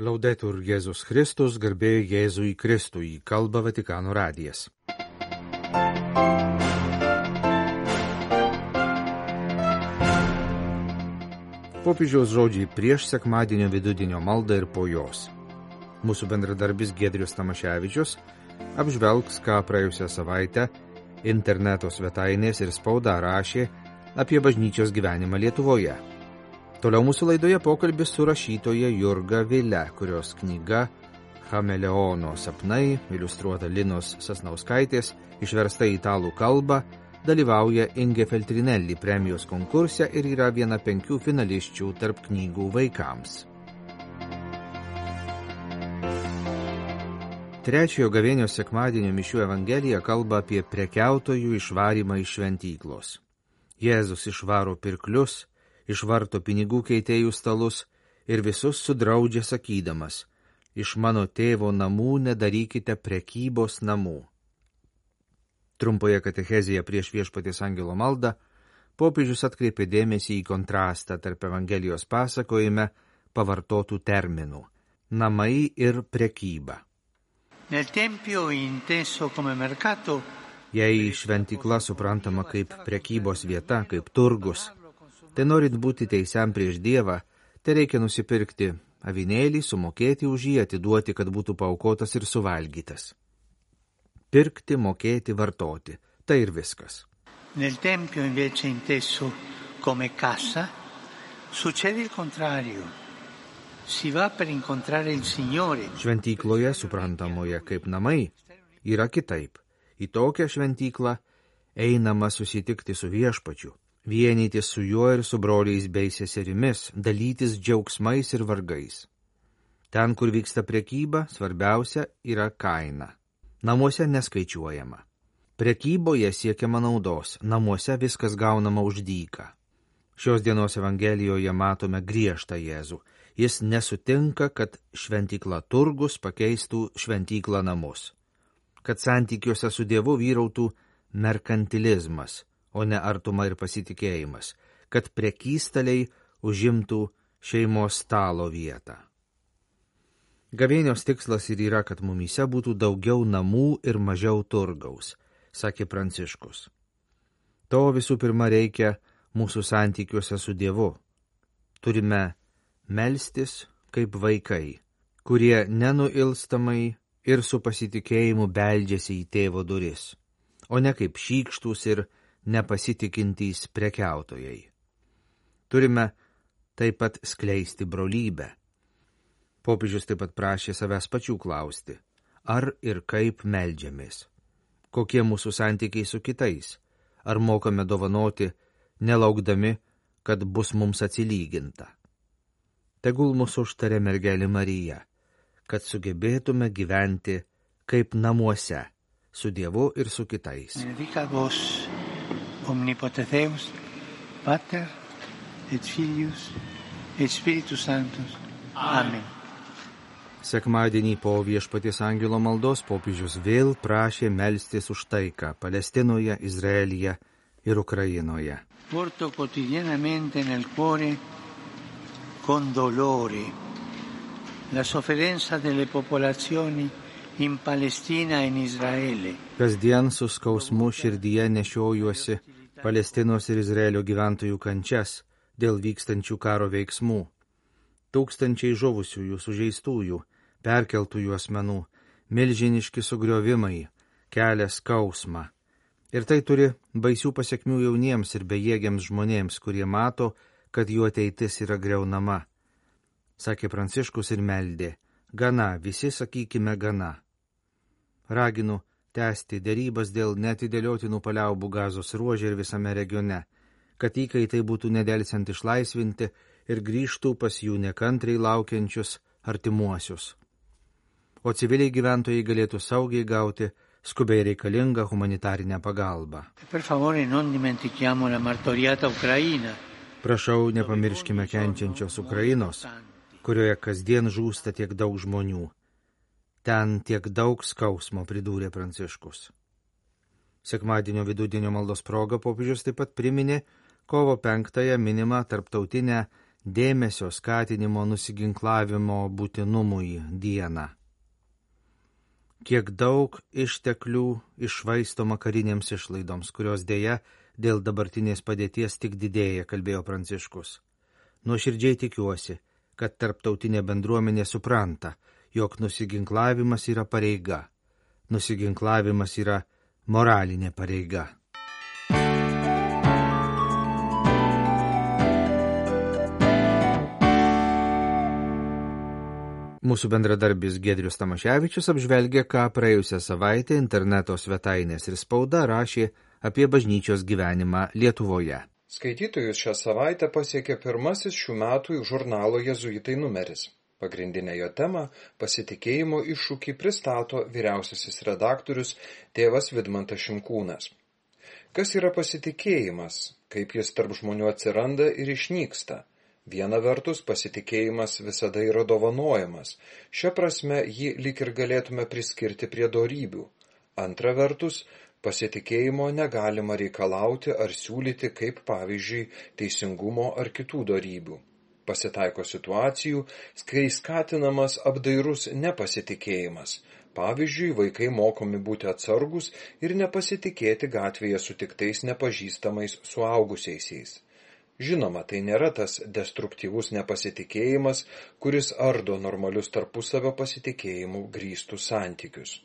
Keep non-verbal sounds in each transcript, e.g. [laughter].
Laudetur Jėzus Kristus, garbė Jėzui Kristui, kalba Vatikano radijas. Popiežiaus žodžiai prieš sekmadienio vidudienio maldą ir po jos. Mūsų bendradarbis Gedrius Tamaševičius apžvelgs, ką praėjusią savaitę interneto svetainės ir spauda rašė apie bažnyčios gyvenimą Lietuvoje. Toliau mūsų laidoje pokalbis su rašytoja Jurga Vile, kurios knyga Chameleono sapnai, iliustruota Linos Sasnauskaitės, išversta į italų kalbą, dalyvauja Inge Feltrinelli premijos konkurse ir yra viena penkių finališčių tarp knygų vaikams. Trečiojo gavėnio sekmadienio mišių Evangelija kalba apie prekiautojų išvarimą iš šventyklos. Jėzus išvaro pirklius, išvarto pinigų keitėjų stalus ir visus sudraudžia sakydamas, iš mano tėvo namų nedarykite prekybos namų. Trumpoje katechezėje prieš viešpatės angelo maldą popiežius atkreipė dėmesį į kontrastą tarp Evangelijos pasakojime pavartotų terminų - namai ir prekyba. Jei šventykla suprantama kaip prekybos vieta, kaip turgus, Tai norint būti teisiam prieš Dievą, tai reikia nusipirkti avinėlį, sumokėti už jį, atiduoti, kad būtų paukotas ir suvalgytas. Pirkti, mokėti, vartoti - tai ir viskas. Nel tempio invece inteso come cassa succede il contrario. Si va per incontrare il Signore. Šventykloje, suprantamoje kaip namai, yra kitaip. Į tokią šventyklą einama susitikti su viešpačiu vienyti su juo ir su broliais bei seserimis, dalytis džiaugsmais ir vargais. Ten, kur vyksta priekyba, svarbiausia yra kaina. Namuose neskaičiuojama. Prekyboje siekiama naudos, namuose viskas gaunama už dyką. Šios dienos Evangelijoje matome griežtą Jėzų. Jis nesutinka, kad šventykla turgus pakeistų šventyklą namus. Kad santykiuose su Dievu vyrautų merkantilizmas, o ne artuma ir pasitikėjimas, kad prekystaliai užimtų šeimos stalo vietą. Gavėnios tikslas ir yra, kad mumyse būtų daugiau namų ir mažiau turgaus, sakė Pranciškus. To visų pirma reikia mūsų santykiuose su Dievu. Turime melstis kaip vaikai, kurie nenuilstamai ir su pasitikėjimu beldžiasi į tėvo duris, o ne kaip šykštus ir nepasitikintys prekiautojai. Turime taip pat skleisti brolybę. Popiežius taip pat prašė savęs pačių klausti, ar ir kaip melžiamės, kokie mūsų santykiai su kitais, ar mokame dovanoti, nelaukdami, kad bus mums atsilyginta. Tegul mūsų užtarė mergelė Marija, kad sugebėtume gyventi kaip namuose, su Dievu ir su kitais. Benedica vos omnipotenteus, Pater et Filius et Spiritus Sanctus. Amen. Sekmadienį po viešpaties angelo maldos popiežius vėl prašė melstis už taiką Palestinoje, Izraelyje ir Ukrainoje. Porto quotidianamente nel cuore con dolore la sofferenza delle popolazioni in Palestina e in Izraele. Kasdien su skausmu širdyje nešiojuosi Palestinos ir Izraelio gyventojų kančias dėl vykstančių karo veiksmų. Tūkstančiai žuvusiųjų, sužeistųjų, perkeltųjų asmenų, milžiniški sugriovimai, kelia skausmą. Ir tai turi baisių pasiekmių jauniems ir bejėgiams žmonėms, kurie mato, kad jų ateitis yra greunama. Sakė Pranciškus ir meldė, gana, visi sakykime gana. Raginu tęsti dėrybas dėl netidėliotinų paliaubų gazos ruožė ir visame regione, kad įkaitai būtų nedelsiant išlaisvinti ir grįžtų pas jų nekantriai laukiančius artimuosius. O civiliai gyventojai galėtų saugiai gauti skubiai reikalingą humanitarinę pagalbą. Prašau, nepamirškime kenčiančios Ukrainos, kurioje kasdien žūsta tiek daug žmonių Ten tiek daug skausmo, pridūrė Pranciškus. Sekmadienio vidudienio maldos proga popiežius taip pat priminė kovo penktąją minimą tarptautinę dėmesio skatinimo nusiginklavimo būtinumui dieną. Kiek daug išteklių išvaistoma karinėms išlaidoms, kurios dėja dėl dabartinės padėties tik didėja, kalbėjo Pranciškus. Nuoširdžiai tikiuosi, kad tarptautinė bendruomenė supranta, jog nusiginklavimas yra pareiga. Nusiginklavimas yra moralinė pareiga. Mūsų bendradarbis Gedrius Tamaševičius apžvelgė, ką praėjusią savaitę interneto svetainės ir spauda rašė apie bažnyčios gyvenimą Lietuvoje. Skaitytojus šią savaitę pasiekė pirmasis šių metų žurnalo Jėzuitai numeris. Pagrindinę jo temą - pasitikėjimo iššūkį pristato vyriausiasis redaktorius tėvas Vidmantas Šimkūnas. Kas yra pasitikėjimas, kaip jis tarp žmonių atsiranda ir išnyksta? Viena vertus, pasitikėjimas visada yra dovanojamas. Šia prasme jį lik ir galėtume priskirti prie dorybių. Antra vertus, pasitikėjimo negalima reikalauti ar siūlyti kaip pavyzdžiui teisingumo ar kitų dorybių. Pasitaiko situacijų, kai skatinamas apdairus nepasitikėjimas. Pavyzdžiui, vaikai mokomi būti atsargus ir nepasitikėti gatvėje sutiktais nepažįstamais suaugusiaisiais. Žinoma, tai nėra tas destruktyvus nepasitikėjimas, kuris ardo normalius tarpusavio pasitikėjimų grįstus santykius.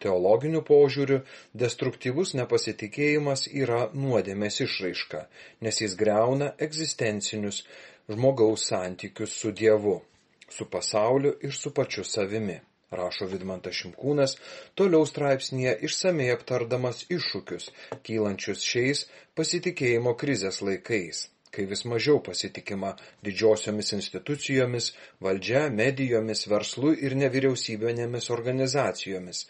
Teologiniu požiūriu, destruktyvus nepasitikėjimas yra nuodėmės išraiška, nes jis greuna egzistencinius žmogaus santykius su Dievu, su pasauliu ir su pačiu savimi, rašo Vidmantas Šimkūnas, toliau straipsnėje išsamei aptardamas iššūkius, kylančius šiais pasitikėjimo krizės laikais kai vis mažiau pasitikima didžiosiomis institucijomis, valdžia, medijomis, verslu ir nevyriausybinėmis organizacijomis,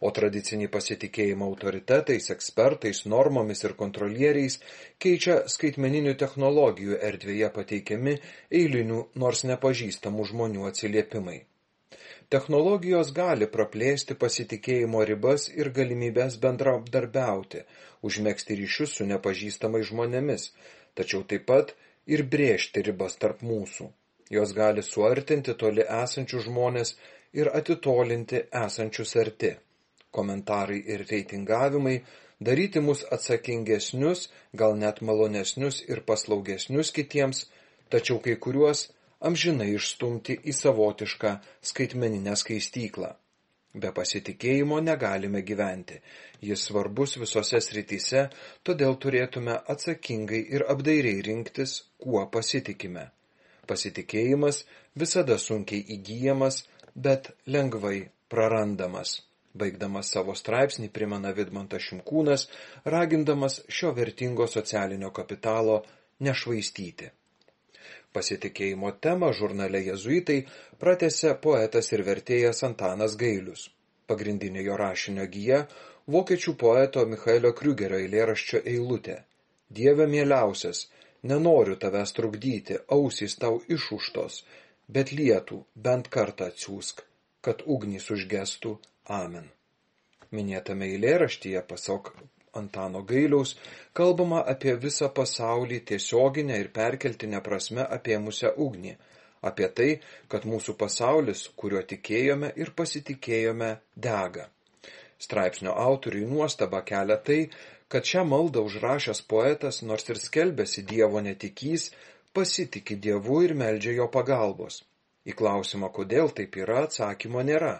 o tradicinį pasitikėjimą autoritetais, ekspertais, normomis ir kontrolieriais keičia skaitmeninių technologijų erdvėje pateikiami eilinių nors nepažįstamų žmonių atsiliepimai. Technologijos gali praplėsti pasitikėjimo ribas ir galimybės bendradarbiauti, užmėgsti ryšius su nepažįstamais žmonėmis, tačiau taip pat ir brėžti ribas tarp mūsų. Jos gali suartinti toli esančius žmonės ir atitolinti esančius arti komentarai ir reitingavimai daryti mus atsakingesnius, gal net malonesnius ir paslaugesnius kitiems, tačiau kai kuriuos amžinai išstumti į savotišką skaitmeninę skaistyklą. Be pasitikėjimo negalime gyventi. Jis svarbus visose srityse, todėl turėtume atsakingai ir apdairiai rinktis, kuo pasitikime. Pasitikėjimas visada sunkiai įgyjamas, bet lengvai prarandamas. Baigdamas savo straipsnį primena Vidmantas Šimkūnas, ragindamas šio vertingo socialinio kapitalo nešvaistyti. Pasitikėjimo temą žurnale Jezuitai pratėse poetas ir vertėjas Antanas Gailius. Pagrindinė jo rašinio gyja – vokiečių poeto Michaelio Kriugerio eilėraščio eilutė. Dieve mieliausias, nenoriu tavęs trukdyti, ausys tau išuštos, bet lietų bent kartą atsiųsk, kad ugnys užgestų Amen. Minėtame eilėraštyje, pasok Antano Gailiaus, kalbama apie visą pasaulį tiesioginę ir perkeltinę prasme apėmusią ugnį, apie tai, kad mūsų pasaulis, kuriuo tikėjome ir pasitikėjome, dega. Straipsnio autoriui nuostaba kelia tai, kad šią maldą užrašęs poetas, nors ir skelbėsi Dievo netikys, pasitiki Dievu ir meldžia jo pagalbos. Į klausimą, kodėl taip yra, atsakymo nėra,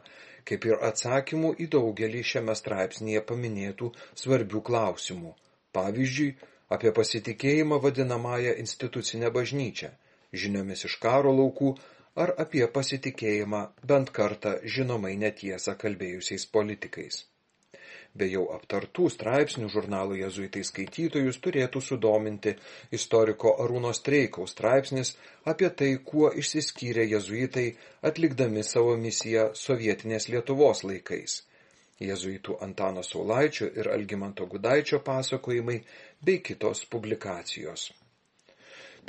kaip ir atsakymų į daugelį šiame straipsnėje paminėtų svarbių klausimų. Pavyzdžiui, apie pasitikėjimą vadinamąją institucinę bažnyčią, žiniomis iš karo laukų ar apie pasitikėjimą bent kartą žinomai netiesą kalbėjusiais politikais be jau aptartų straipsnių žurnalo jezuitai skaitytojus turėtų sudominti istoriko Arūno Streikaus straipsnis apie tai, kuo išsiskyrė jezuitai atlikdami savo misiją sovietinės Lietuvos laikais. Jezuitų Antano Saulaičio ir Algimanto Gudaičio pasakojimai bei kitos publikacijos.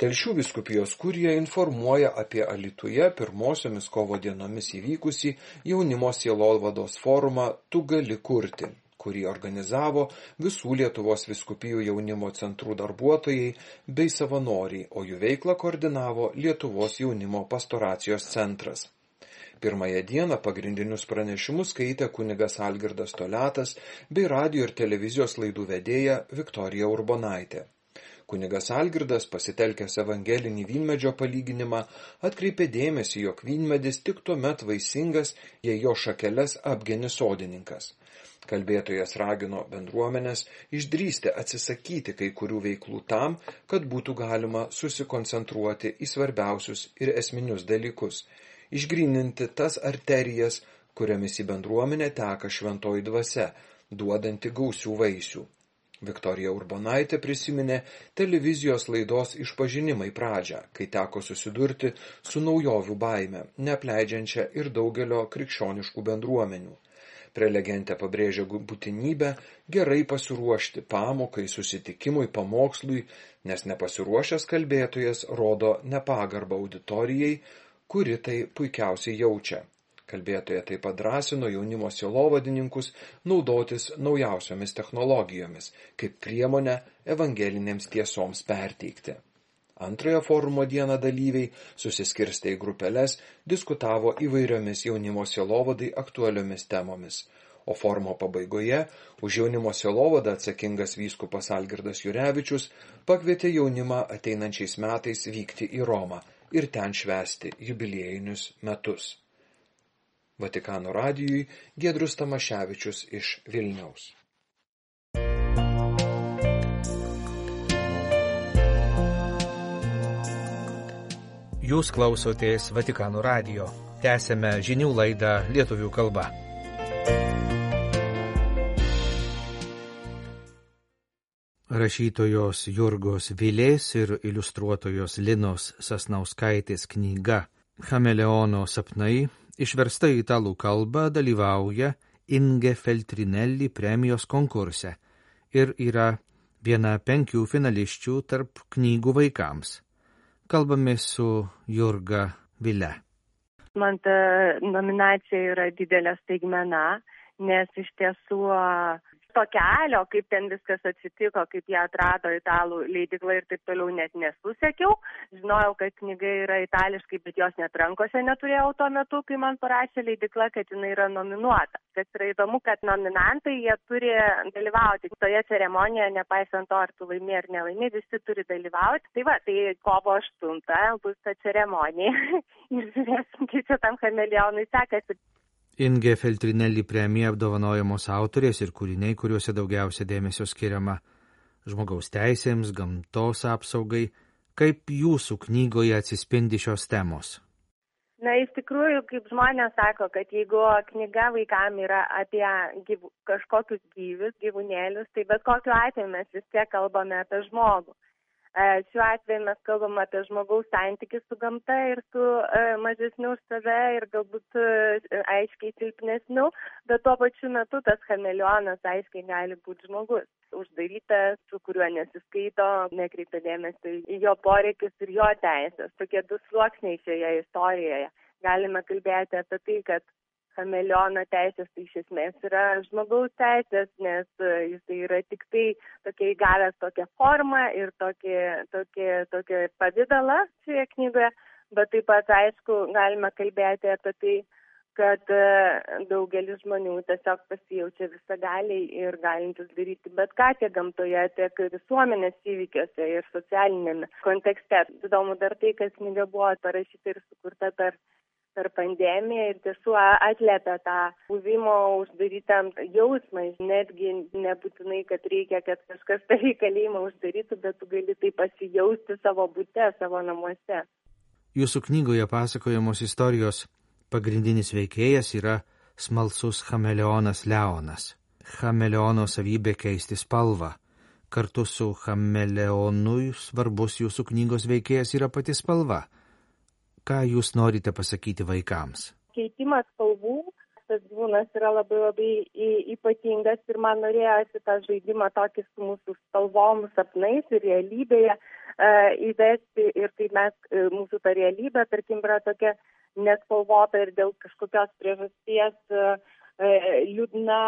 Telšių viskupijos kurija informuoja apie Alituje pirmosiomis kovo dienomis įvykusį jaunimo sielolvados forumą Tu gali kurti kurį organizavo visų Lietuvos viskupijų jaunimo centrų darbuotojai bei savanoriai, o jų veiklą koordinavo Lietuvos jaunimo pastoracijos centras. Pirmąją dieną pagrindinius pranešimus skaitė kunigas Algirdas Toletas bei radio ir televizijos laidų vedėja Viktorija Urbonaitė. Kunigas Algirdas, pasitelkęs evangelinį vynmedžio palyginimą, atkreipė dėmesį, jog vynmedis tik tuo met vaisingas, jei jo šakeles apgeni sodininkas. Kalbėtojas ragino bendruomenės išdrysti atsisakyti kai kurių veiklų tam, kad būtų galima susikoncentruoti į svarbiausius ir esminius dalykus išgryninti tas arterijas, kuriamis į bendruomenę teka šventoji dvasia, duodanti gausių vaisių. Viktorija Urbonaitė prisiminė televizijos laidos išpažinimai pradžią, kai teko susidurti su naujovių baime, neapleidžiančia ir daugelio krikščioniškų bendruomenių. Prelegentė pabrėžia būtinybę gerai pasiruošti pamokai, susitikimui, pamokslui, nes nepasiruošęs kalbėtojas rodo nepagarbą auditorijai, kuri tai puikiausiai jaučia. Kalbėtoje taip pat drąsino jaunimo silovadininkus naudotis naujausiomis technologijomis kaip priemonę evangelinėms tiesoms perteikti. Antrojo forumo dieną dalyviai susiskirstė į grupelės, diskutavo įvairiomis jaunimo silovadai aktualiomis temomis, o forumo pabaigoje už jaunimo silovadą atsakingas vyskupas Algirdas Jurevičius pakvietė jaunimą ateinančiais metais vykti į Romą ir ten švęsti jubiliejinius metus. Vatikano radijui Gedrus Tamaševičius iš Vilniaus. Jūs klausotės Vatikano radijo. Tęsėme žinių laidą lietuvių kalba. Rašytojos Jurgos Vilės ir iliustruotojos Linos Sasnauskaitės knyga Chameleono sapnai išversta į italų kalbą dalyvauja Inge Feltrinelli premijos konkurse ir yra viena penkių finališčių tarp knygų vaikams. Kalbame su Jurga Vile. Man ta nominacija yra didelė staigmena, nes iš tiesų to kelio, kaip ten viskas atsitiko, kaip jie atrado italų leidikla ir taip toliau net nesusekiau. Žinojau, kad knyga yra itališkai, bet jos net rankose neturėjau tuo metu, kai man parašė leidikla, kad jinai yra nominuota. Kas yra įdomu, kad nominantai jie turi dalyvauti toje ceremonijoje, nepaisant to, ar tu laimė ar nelaimė, visi turi dalyvauti. Tai va, tai kovo 8 bus ta ceremonija [laughs] ir žiūrėsim, kaip čia tam chameleonui sekasi. Inge Feltrinelli premija apdovanojamos autorės ir kūriniai, kuriuose daugiausia dėmesio skiriama žmogaus teisėms, gamtos apsaugai, kaip jūsų knygoje atsispindi šios temos. Na, iš tikrųjų, kaip žmonės sako, kad jeigu knyga vaikam yra apie gyvų, kažkokius gyvius, gyvūnėlius, tai bet kokiu atveju mes vis tiek kalbame apie žmogų. E, šiuo atveju mes kalbam apie žmogaus santykį su gamta ir su e, mažesniu už save ir galbūt e, aiškiai silpnesniu, bet tuo pačiu metu tas chameleonas aiškiai gali būti žmogus. Uždarytas, su kuriuo nesiskaito, nekreipia dėmesio į jo poreikius ir jo teisės. Tokie du sluoksniai šioje istorijoje. Galime kalbėti apie tai, kad chameleono teisės tai iš esmės yra žmogaus teisės, nes e, jisai yra tik tai tokia įgavęs tokią formą ir tokį, tokį, tokį pavydalą šioje knygoje, bet taip pat aišku galime kalbėti apie tai, kad e, daugelis žmonių tiesiog pasijaučia visagaliai ir galintis daryti bet ką tiek gamtoje, tiek visuomenės įvykiuose ir socialinėme kontekste. Įdomu dar tai, kad knyga buvo parašyta ir sukurta per per pandemiją ir tiesų atliepia tą buvimo uždarytam jausmą. Netgi nebūtinai, kad reikia, kad kažkas tą reikalėjimą uždarytų, bet tu gali tai pasijausti savo būte, savo namuose. Jūsų knygoje pasakojamos istorijos pagrindinis veikėjas yra smalsus chameleonas Leonas. Chameleono savybė keisti spalvą. Kartu su chameleonui svarbus jūsų knygos veikėjas yra pati spalva ką jūs norite pasakyti vaikams? Keitimas spalvų, tas gyvūnas yra labai labai ypatingas ir man norėjosi tą žaidimą tokį su mūsų spalvom, sapnais ir realybėje uh, įvesti ir kai mes, uh, mūsų ta realybė, tarkim, yra tokia nespalvota ir dėl kažkokios priežasties uh, liūdna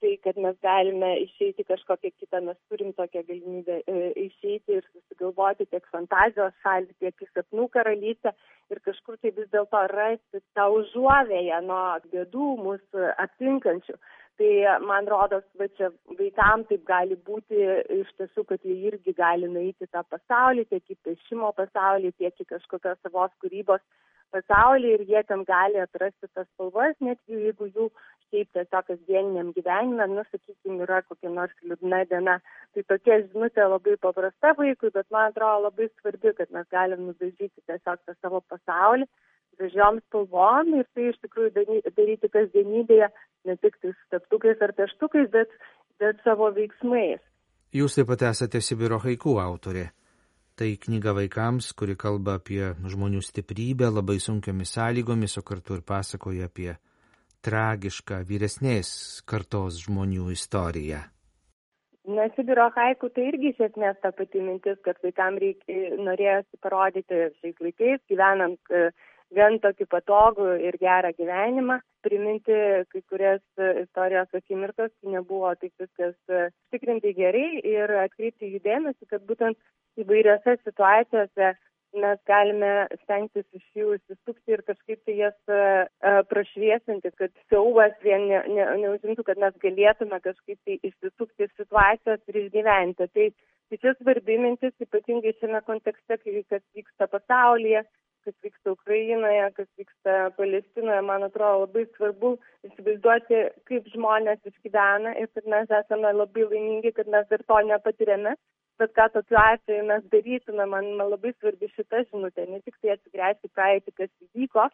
tai, kad mes galime išeiti kažkokią kitą, mes turim tokią galimybę išeiti ir susigalvoti tiek fantazijos šalį, tiek į sapnų karalystę ir kažkur tai vis dėlto rasti tą užuovėją nuo bėdų mūsų aptinkančių. Tai man rodos, va čia vaikams taip gali būti iš tiesų, kad jie irgi gali nueiti tą pasaulį, tiek į pešimo pasaulį, tiek į kažkokios savos kūrybos pasaulį ir jie ten gali atrasti tas spalvas, net jeigu jų šiaip tiesiog kasdieniniam gyvenime, nu, sakykime, yra kokia nors liūdna diena. Tai tokia žinutė labai paprasta vaikui, bet man atrodo labai svarbi, kad mes galim nudažyti tiesiog tą savo pasaulį gražiom spalvom ir tai iš tikrųjų daryti kasdienybėje, ne tik tais teptukais ar teštukais, bet, bet savo veiksmais. Jūs taip pat esate Sibiro haikų autorė. Tai knyga vaikams, kuri kalba apie žmonių stiprybę labai sunkiomis sąlygomis, o kartu ir pasakoja apie tragišką vyresnės kartos žmonių istoriją. Na, Sibiro haiku tai irgi iš esmės ta pati mintis, kad vaikams norėjosi parodyti šiais laikais, gyvenant gan tokį patogų ir gerą gyvenimą, priminti kai kurias istorijos akimirkas, nebuvo taip viskas tikrinti gerai ir atkreipti jų dėmesį, kad būtent įvairiose situacijose mes galime stengtis iš jų įsisukti ir kažkaip tai jas uh, prašviesinti, kad siaubas vien ne, ne, neužimtų, kad mes galėtume kažkaip tai išsisukti iš situacijos ir išgyventi. Tai, tai čia svarbi mintis, ypatingai šiame kontekste, kai kas vyksta pasaulyje, kas vyksta Ukrainoje, kas vyksta Palestinoje, man atrodo labai svarbu įsivaizduoti, kaip žmonės išgyvena ir kad mes esame labai laimingi, kad mes dar to nepatiriame bet ką tokiu atveju mes darytume, man, labai svarbi šita žinutė, ne tik tai atsigręžti praeitį, kas įvyko,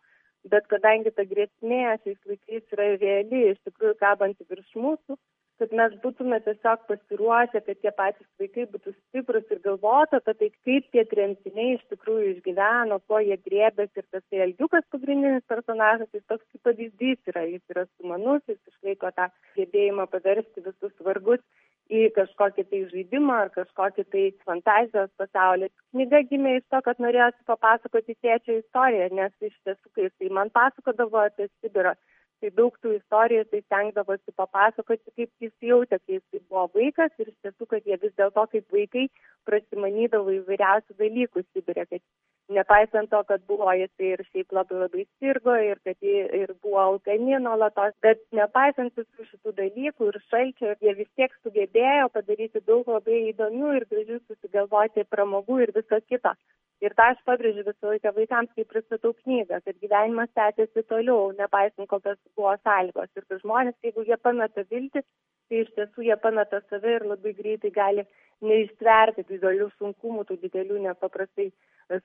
bet kadangi ta grėsmė šiais laikais yra reali, iš tikrųjų kabanti virš mūsų, kad mes būtume tiesiog pasiruošę, kad tie patys vaikai būtų stiprus ir galvotų apie tai, kaip tie tremtiniai iš tikrųjų išgyveno, ko jie grėbėsi ir tas tai Elgiukas pagrindinis personažas, jis toks kaip pavyzdys yra, jis yra sumanus, jis išlaiko tą gebėjimą paversti visus vargus į kažkokį tai žaidimą ar kažkokį tai fantazijos pasaulį. Knyga gimė iš to, kad norėjosi papasakoti tėčio istoriją, nes iš tiesų, kai jisai man pasakodavo apie Sibirą, tai daug tų istorijų tai stengdavosi papasakoti, kaip jis jautė, kai jis buvo vaikas ir iš tiesų, kad jie vis dėlto kaip vaikai prasimanydavo įvairiausių dalykų Sibirė, kad nepaisant to, kad buvo jisai ir šiaip labai labai sirgo ir kad jie ir buvo alkani nuolatos, bet nepaisant visų šitų dalykų ir šalčio, jie vis tiek sugebėjo padaryti daug labai įdomių ir gražių susigalvoti pramogų ir viso kito. Ir tą aš pabrėžiu visą laiką vaikams, kai pristatau knygą, kad gyvenimas tęsiasi toliau, nepaisant kokios buvo sąlygos. Ir kad žmonės, jeigu jie pameta viltį, tai iš tiesų jie pameta save ir labai greitai gali neištverti didelių sunkumų, tų didelių nepaprastai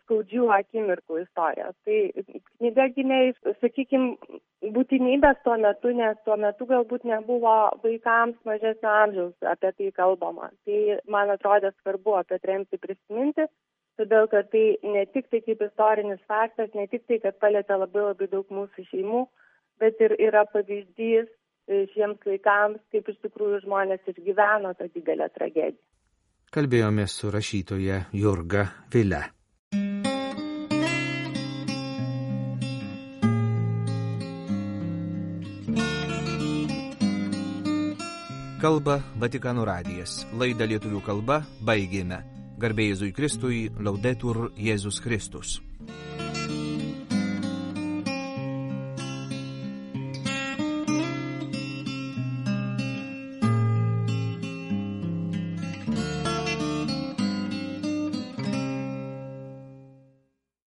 skaudžių akimirkų istorijos. Tai knyga gimė iš, sakykime, būtinybės tuo metu, nes tuo metu galbūt nebuvo vaikams mažesnio amžiaus apie tai kalbama. Tai man atrodė svarbu apie tremtį prisiminti, todėl kad tai ne tik tai kaip istorinis faktas, ne tik tai, kad palėtė labai labai daug mūsų šeimų, bet ir yra pavyzdys šiems vaikams, kaip iš tikrųjų žmonės išgyveno tą didelę tragediją. Kalbėjome su rašytoja Jurga Vile. Kalba Vatikano radijas. Laidą lietuvių kalba baigėme. Garbėjai Jėzui Kristui, laudetur Jėzus Kristus.